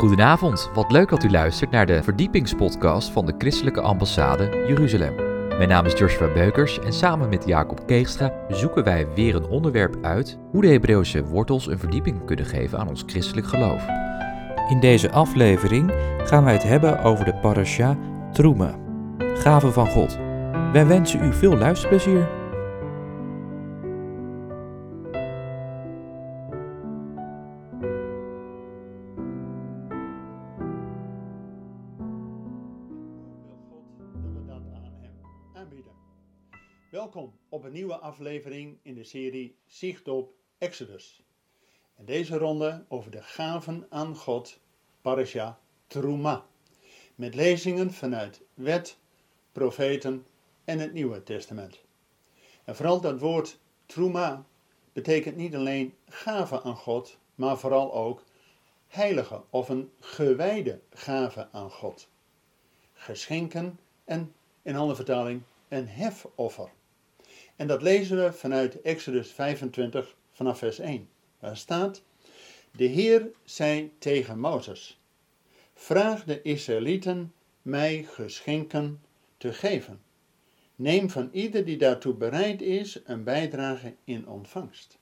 Goedenavond, wat leuk dat u luistert naar de verdiepingspodcast van de Christelijke Ambassade Jeruzalem. Mijn naam is Joshua Beukers en samen met Jacob Keegstra zoeken wij weer een onderwerp uit hoe de Hebreeuwse wortels een verdieping kunnen geven aan ons christelijk geloof. In deze aflevering gaan wij het hebben over de parasha Troema, gave van God. Wij wensen u veel luisterplezier. Welkom op een nieuwe aflevering in de serie Zicht op Exodus. En deze ronde over de gaven aan God, Parasha Truma. Met lezingen vanuit Wet, Profeten en het Nieuwe Testament. En vooral dat woord Truma betekent niet alleen gave aan God, maar vooral ook heilige of een gewijde gave aan God. Geschenken en in andere vertaling een hefoffer. En dat lezen we vanuit Exodus 25 vanaf vers 1. Waar staat: De Heer zei tegen Mozes: Vraag de Israëlieten mij geschenken te geven. Neem van ieder die daartoe bereid is een bijdrage in ontvangst.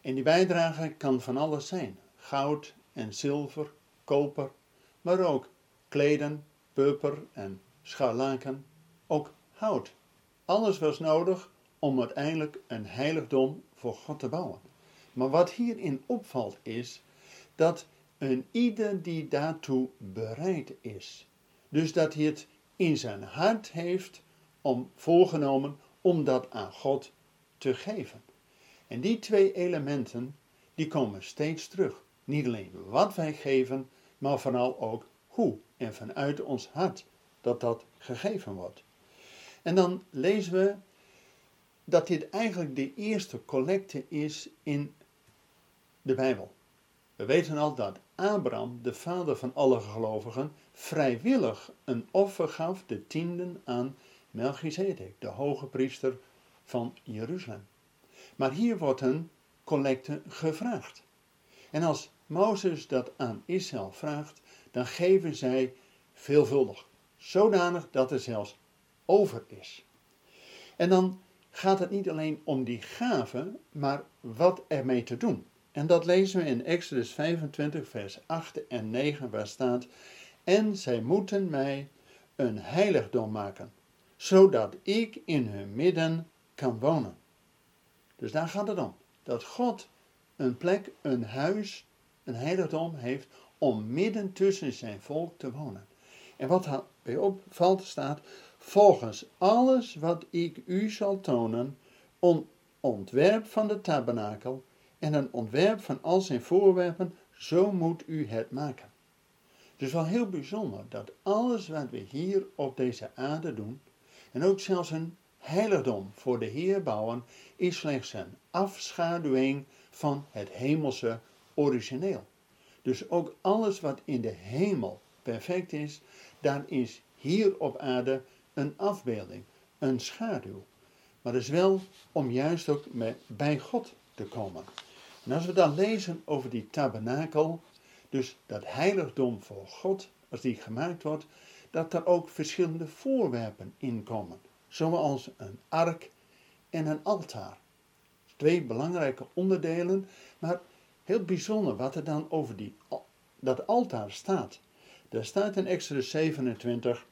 En die bijdrage kan van alles zijn: goud en zilver, koper, maar ook kleden, purper en scharlaken, ook hout alles was nodig om uiteindelijk een heiligdom voor God te bouwen. Maar wat hierin opvalt is dat een ieder die daartoe bereid is, dus dat hij het in zijn hart heeft om voorgenomen om dat aan God te geven. En die twee elementen die komen steeds terug. Niet alleen wat wij geven, maar vooral ook hoe en vanuit ons hart dat dat gegeven wordt. En dan lezen we dat dit eigenlijk de eerste collecte is in de Bijbel. We weten al dat Abraham, de vader van alle gelovigen, vrijwillig een offer gaf, de tienden, aan Melchizedek, de hoge priester van Jeruzalem. Maar hier wordt een collecte gevraagd. En als Mozes dat aan Israël vraagt, dan geven zij veelvuldig. Zodanig dat er zelfs over is. En dan gaat het niet alleen om die gave, maar wat ermee te doen. En dat lezen we in Exodus 25, vers 8 en 9, waar staat: En zij moeten mij een heiligdom maken, zodat ik in hun midden kan wonen. Dus daar gaat het om. Dat God een plek, een huis, een heiligdom heeft om midden tussen zijn volk te wonen. En wat bij opvalt staat, volgens alles wat ik u zal tonen, een ontwerp van de tabernakel en een ontwerp van al zijn voorwerpen, zo moet u het maken. Het is wel heel bijzonder dat alles wat we hier op deze aarde doen, en ook zelfs een heiligdom voor de Heer bouwen, is slechts een afschaduwing van het hemelse origineel. Dus ook alles wat in de hemel perfect is, daar is hier op aarde een afbeelding, een schaduw. Maar het is wel om juist ook bij God te komen. En als we dan lezen over die tabernakel, dus dat heiligdom voor God, als die gemaakt wordt, dat er ook verschillende voorwerpen in komen. Zoals een ark en een altaar. Twee belangrijke onderdelen, maar heel bijzonder wat er dan over die, dat altaar staat. Daar staat in Exodus 27,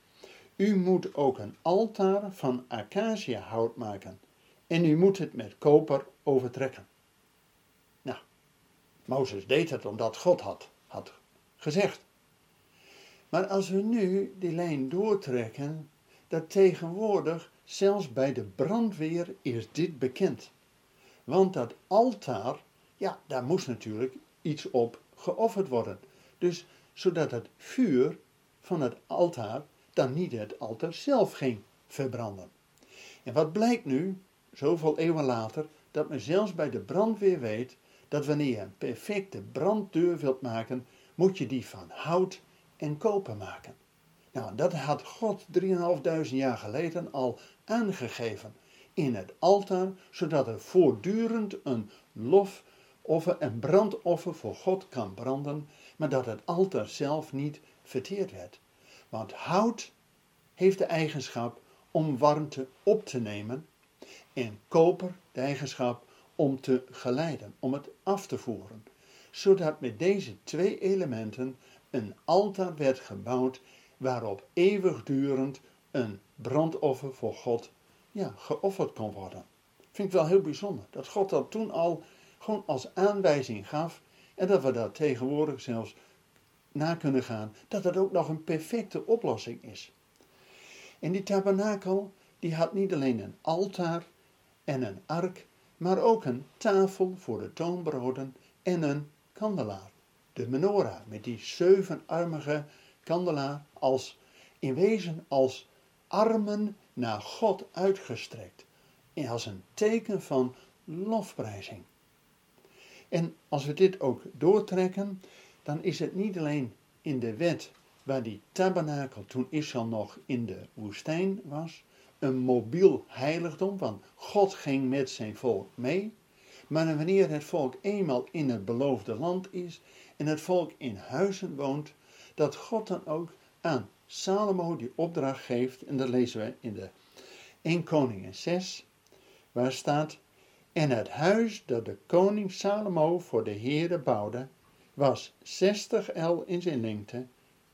u moet ook een altaar van acaciahout maken en u moet het met koper overtrekken. Nou, Mozes deed het omdat God had, had gezegd. Maar als we nu die lijn doortrekken, dat tegenwoordig zelfs bij de brandweer is dit bekend. Want dat altaar, ja, daar moest natuurlijk iets op geofferd worden. Dus zodat het vuur van het altaar dan niet het altaar zelf ging verbranden. En wat blijkt nu, zoveel eeuwen later, dat men zelfs bij de brandweer weet dat wanneer je een perfecte branddeur wilt maken, moet je die van hout en koper maken. Nou, dat had God 3.500 jaar geleden al aangegeven in het altaar, zodat er voortdurend een lofoffer en brandoffer voor God kan branden maar dat het altaar zelf niet verteerd werd. Want hout heeft de eigenschap om warmte op te nemen en koper de eigenschap om te geleiden, om het af te voeren. Zodat met deze twee elementen een altaar werd gebouwd waarop eeuwigdurend een brandoffer voor God ja, geofferd kon worden. Vind ik wel heel bijzonder dat God dat toen al gewoon als aanwijzing gaf en dat we daar tegenwoordig zelfs na kunnen gaan, dat het ook nog een perfecte oplossing is. En die tabernakel, die had niet alleen een altaar en een ark, maar ook een tafel voor de toonbroden en een kandelaar. De menorah met die zevenarmige kandelaar als in wezen als armen naar God uitgestrekt. En als een teken van lofprijzing. En als we dit ook doortrekken, dan is het niet alleen in de wet waar die tabernakel toen Israël nog in de woestijn was, een mobiel heiligdom, want God ging met zijn volk mee. Maar wanneer het volk eenmaal in het beloofde land is en het volk in huizen woont, dat God dan ook aan Salomo die opdracht geeft, en dat lezen we in de 1 Koningen 6, waar staat, en het huis dat de koning Salomo voor de Heere bouwde, was 60 el in zijn lengte,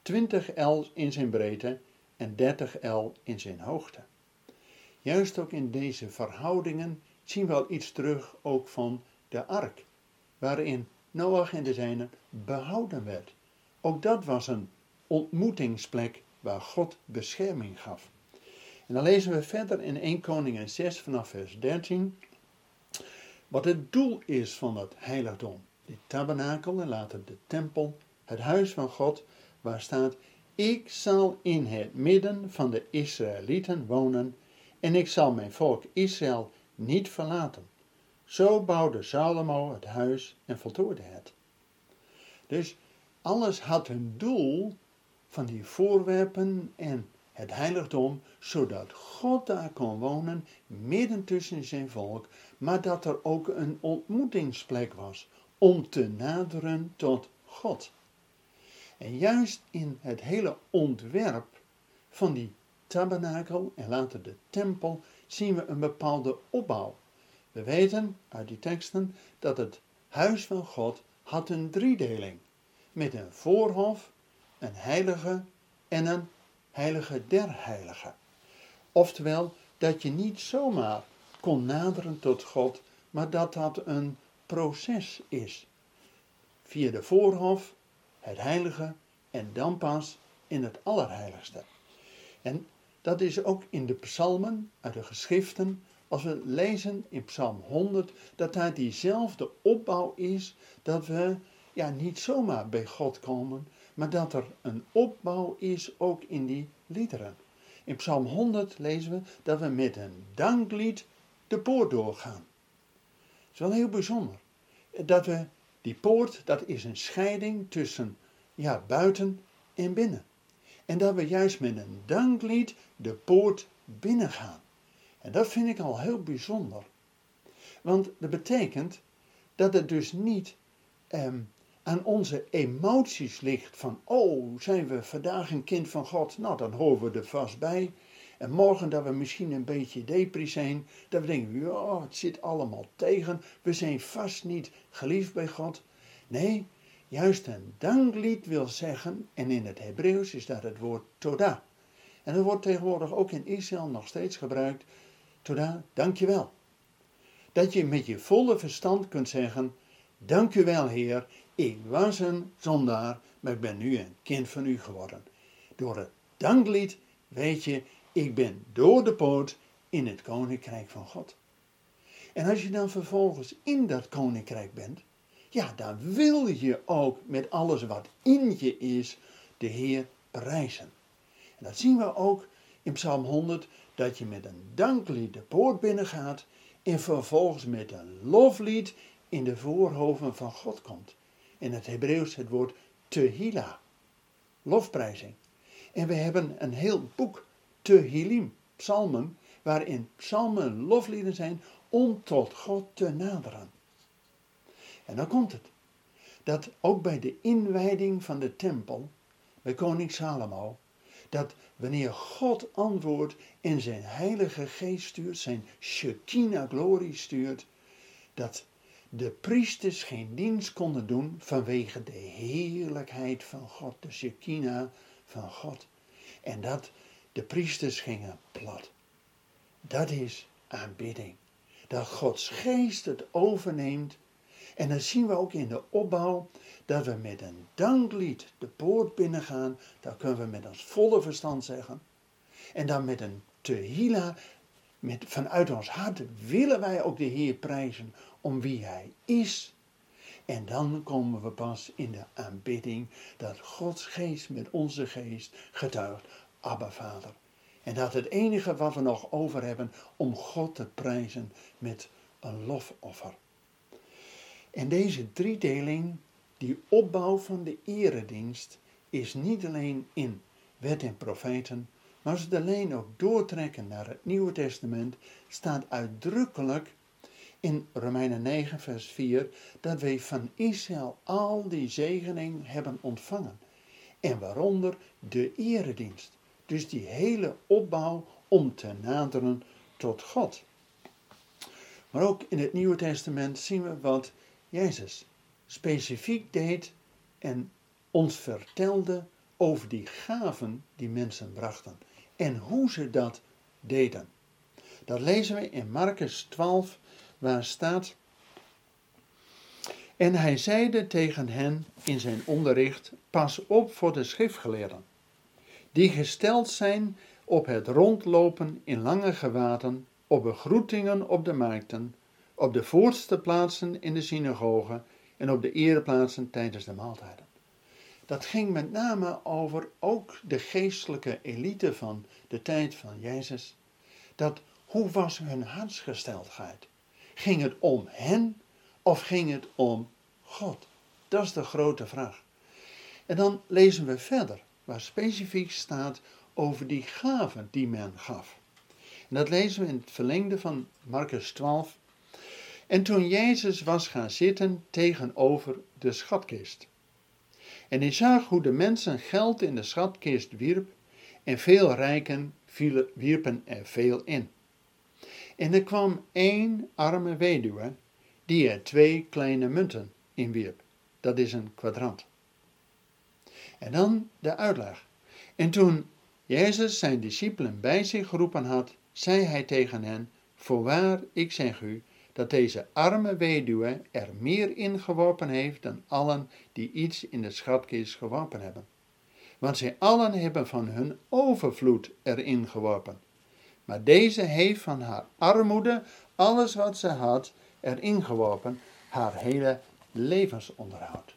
20 el in zijn breedte en 30 el in zijn hoogte. Juist ook in deze verhoudingen zien we al iets terug ook van de ark, waarin Noach en de zijnen behouden werd. Ook dat was een ontmoetingsplek waar God bescherming gaf. En dan lezen we verder in 1 Koningen 6 vanaf vers 13 wat het doel is van het heiligdom. Die tabernakel en later de tempel, het huis van God, waar staat, ik zal in het midden van de Israëlieten wonen en ik zal mijn volk Israël niet verlaten. Zo bouwde Salomo het huis en voltooide het. Dus alles had een doel van die voorwerpen en het heiligdom, zodat God daar kon wonen, midden tussen zijn volk, maar dat er ook een ontmoetingsplek was om te naderen tot God. En juist in het hele ontwerp van die tabernakel en later de tempel zien we een bepaalde opbouw. We weten uit die teksten dat het huis van God had een driedeling. Met een voorhof, een heilige en een heilige der heiligen. Oftewel, dat je niet zomaar kon naderen tot God, maar dat dat een proces is. Via de voorhof, het heilige en dan pas in het allerheiligste. En dat is ook in de psalmen, uit de geschriften, als we lezen in Psalm 100, dat daar diezelfde opbouw is, dat we ja, niet zomaar bij God komen, maar dat er een opbouw is ook in die liederen. In Psalm 100 lezen we dat we met een danklied de poort doorgaan. Is wel heel bijzonder. Dat we, die poort, dat is een scheiding tussen ja, buiten en binnen. En dat we juist met een danklied de poort binnengaan. En dat vind ik al heel bijzonder. Want dat betekent dat het dus niet ehm, aan onze emoties ligt van, oh, zijn we vandaag een kind van God? Nou, dan horen we er vast bij. En morgen dat we misschien een beetje depri zijn, dat we denken, ja, het zit allemaal tegen, we zijn vast niet geliefd bij God. Nee, juist een danklied wil zeggen, en in het Hebreeuws is dat het woord toda. En dat wordt tegenwoordig ook in Israël nog steeds gebruikt, toda, dankjewel. Dat je met je volle verstand kunt zeggen, dankjewel Heer, ik was een zondaar, maar ik ben nu een kind van u geworden. Door het danklied weet je, ik ben door de poort in het koninkrijk van God. En als je dan vervolgens in dat koninkrijk bent, ja, dan wil je ook met alles wat in je is de Heer prijzen. En dat zien we ook in Psalm 100, dat je met een danklied de poort binnengaat en vervolgens met een loflied in de voorhoven van God komt. In het Hebreeuws het woord tehila, lofprijzing. En we hebben een heel boek Tehilim, psalmen, waarin psalmen loflieden zijn om tot God te naderen. En dan komt het. dat ook bij de inwijding van de tempel, bij koning Salomo, dat wanneer God antwoordt en zijn heilige geest stuurt, zijn Shekinah glorie stuurt, dat de priesters geen dienst konden doen vanwege de heerlijkheid van God, de Shekinah van God. En dat de priesters gingen plat. Dat is aanbidding. Dat Gods geest het overneemt. En dan zien we ook in de opbouw dat we met een danklied de poort binnengaan. Dat kunnen we met ons volle verstand zeggen. En dan met een tehila, met, vanuit ons hart willen wij ook de Heer prijzen om wie Hij is. En dan komen we pas in de aanbidding dat Gods geest met onze geest getuigt. Abba Vader. En dat het enige wat we nog over hebben om God te prijzen met een lofoffer. En deze driedeling, die opbouw van de eredienst, is niet alleen in wet en profeten, maar als we ook doortrekken naar het Nieuwe Testament, staat uitdrukkelijk in Romeinen 9, vers 4, dat wij van Israël al die zegening hebben ontvangen. En waaronder de eredienst. Dus die hele opbouw om te naderen tot God. Maar ook in het Nieuwe Testament zien we wat Jezus specifiek deed en ons vertelde over die gaven die mensen brachten en hoe ze dat deden. Dat lezen we in Marcus 12, waar staat. En hij zeide tegen hen in zijn onderricht: Pas op voor de schriftgeleerden die gesteld zijn op het rondlopen in lange gewaden, op begroetingen op de markten, op de voorste plaatsen in de synagogen en op de ereplaatsen tijdens de maaltijden. Dat ging met name over ook de geestelijke elite van de tijd van Jezus. Dat, hoe was hun hartsgesteldheid? Ging het om hen of ging het om God? Dat is de grote vraag. En dan lezen we verder waar specifiek staat over die gaven die men gaf. En dat lezen we in het verlengde van Marcus 12. En toen Jezus was gaan zitten tegenover de schatkist. En hij zag hoe de mensen geld in de schatkist wierp, en veel rijken wierpen er veel in. En er kwam één arme weduwe, die er twee kleine munten in wierp. Dat is een kwadrant. En dan de uitleg. En toen Jezus zijn discipelen bij zich geroepen had, zei hij tegen hen: Voorwaar, ik zeg u, dat deze arme weduwe er meer ingeworpen heeft dan allen die iets in de schatkist geworpen hebben. Want zij allen hebben van hun overvloed erin geworpen. Maar deze heeft van haar armoede alles wat ze had erin geworpen, haar hele levensonderhoud.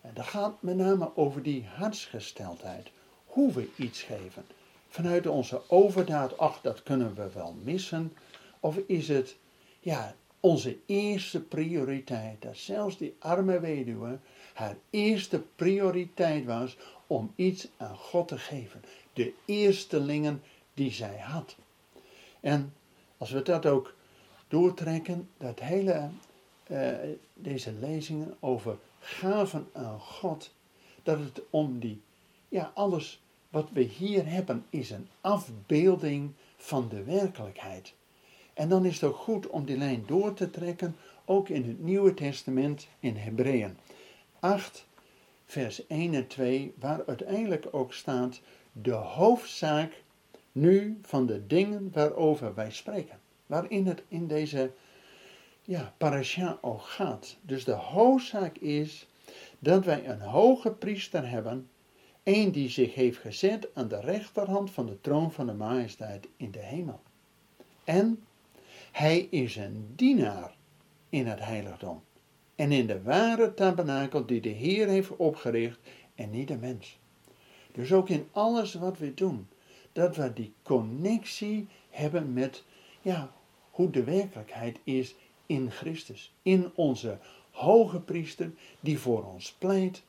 En dat gaat met name over die hartsgesteldheid. Hoe we iets geven. Vanuit onze overdaad, ach, dat kunnen we wel missen. Of is het, ja, onze eerste prioriteit. Dat zelfs die arme weduwe haar eerste prioriteit was om iets aan God te geven. De eerstelingen die zij had. En als we dat ook doortrekken, dat hele, uh, deze lezingen over gaven aan God, dat het om die, ja, alles wat we hier hebben is een afbeelding van de werkelijkheid. En dan is het ook goed om die lijn door te trekken, ook in het Nieuwe Testament in Hebreeën 8, vers 1 en 2, waar uiteindelijk ook staat de hoofdzaak nu van de dingen waarover wij spreken. Waarin het in deze ja, parasha ook gaat. Dus de hoofdzaak is dat wij een hoge priester hebben, een die zich heeft gezet aan de rechterhand van de troon van de majesteit in de hemel. En hij is een dienaar in het heiligdom en in de ware tabernakel die de Heer heeft opgericht en niet de mens. Dus ook in alles wat we doen, dat we die connectie hebben met ja, hoe de werkelijkheid is in Christus, in onze hoge priester die voor ons pleit,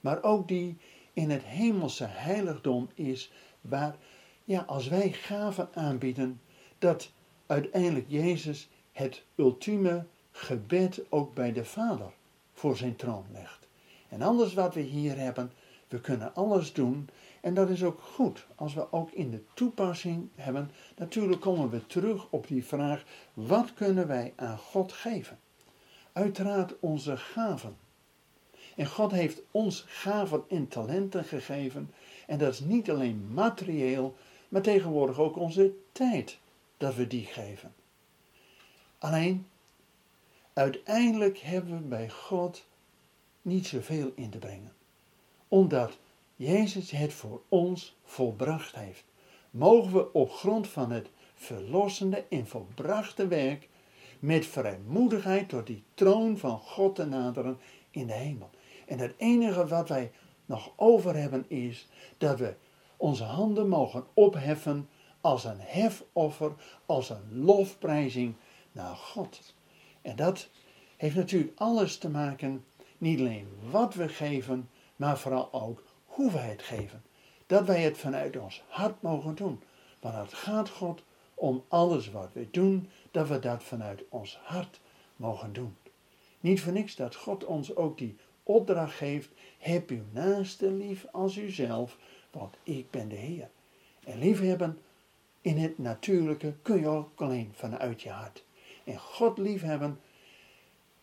maar ook die in het hemelse heiligdom is, waar, ja, als wij gaven aanbieden, dat uiteindelijk Jezus het ultieme gebed ook bij de Vader voor zijn troon legt. En alles wat we hier hebben, we kunnen alles doen. En dat is ook goed als we ook in de toepassing hebben. Natuurlijk komen we terug op die vraag: wat kunnen wij aan God geven? Uiteraard onze gaven. En God heeft ons gaven en talenten gegeven. En dat is niet alleen materieel, maar tegenwoordig ook onze tijd dat we die geven. Alleen, uiteindelijk hebben we bij God niet zoveel in te brengen. Omdat Jezus het voor ons volbracht heeft. Mogen we op grond van het verlossende en volbrachte werk met vrijmoedigheid tot die troon van God te naderen in de hemel. En het enige wat wij nog over hebben is dat we onze handen mogen opheffen als een hefoffer, als een lofprijzing naar God. En dat heeft natuurlijk alles te maken, niet alleen wat we geven, maar vooral ook hoe wij het geven. Dat wij het vanuit ons hart mogen doen. Want het gaat God om alles wat we doen, dat we dat vanuit ons hart mogen doen. Niet voor niks dat God ons ook die opdracht geeft, heb uw naaste lief als uzelf, want ik ben de Heer. En liefhebben in het natuurlijke kun je ook alleen vanuit je hart. En God liefhebben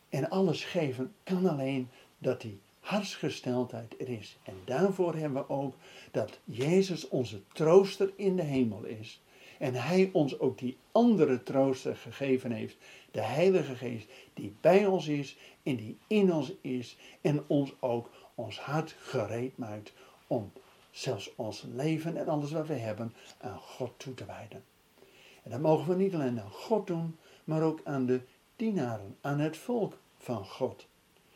en alles geven kan alleen dat die hartsgesteldheid er is. En daarvoor hebben we ook dat Jezus onze trooster in de hemel is. En Hij ons ook die andere trooster gegeven heeft. De Heilige Geest die bij ons is en die in ons is. En ons ook ons hart gereed maakt om zelfs ons leven en alles wat we hebben aan God toe te wijden. En dat mogen we niet alleen aan God doen, maar ook aan de dienaren, aan het volk van God.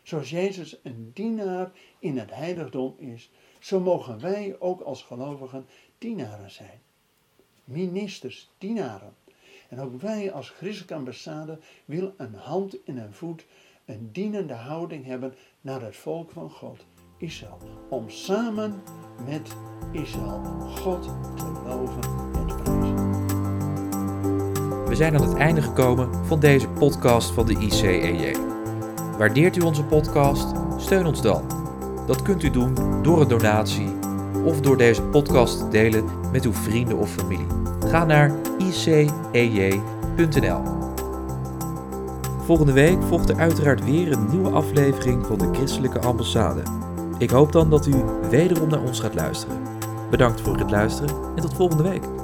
Zoals Jezus een dienaar in het heiligdom is, zo mogen wij ook als gelovigen dienaren zijn. Ministers, dienaren. En ook wij als christelijke ambassade willen een hand en een voet, een dienende houding hebben naar het volk van God, Israël. Om samen met Israël God te loven en te prijzen. We zijn aan het einde gekomen van deze podcast van de ICEJ. Waardeert u onze podcast? Steun ons dan. Dat kunt u doen door een donatie of door deze podcast te delen met uw vrienden of familie. Ga naar icej.nl. Volgende week volgt er uiteraard weer een nieuwe aflevering van de Christelijke Ambassade. Ik hoop dan dat u wederom naar ons gaat luisteren. Bedankt voor het luisteren en tot volgende week.